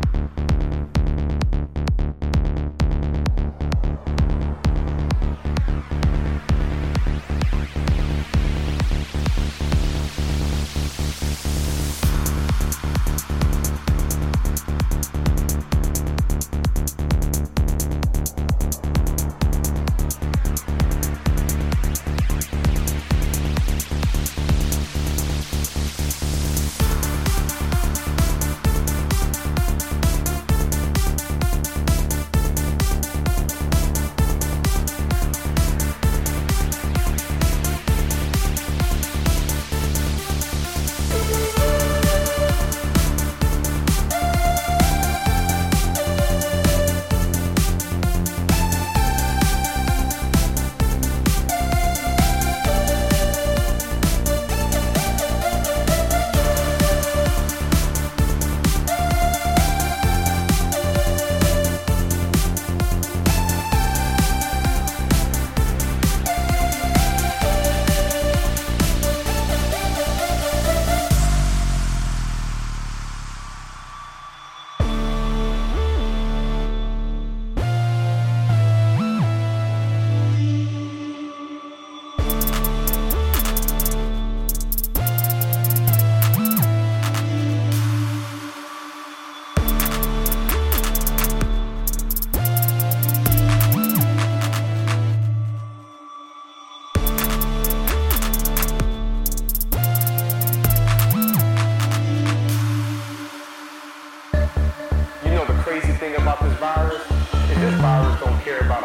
Thank you. virus, if this virus don't care about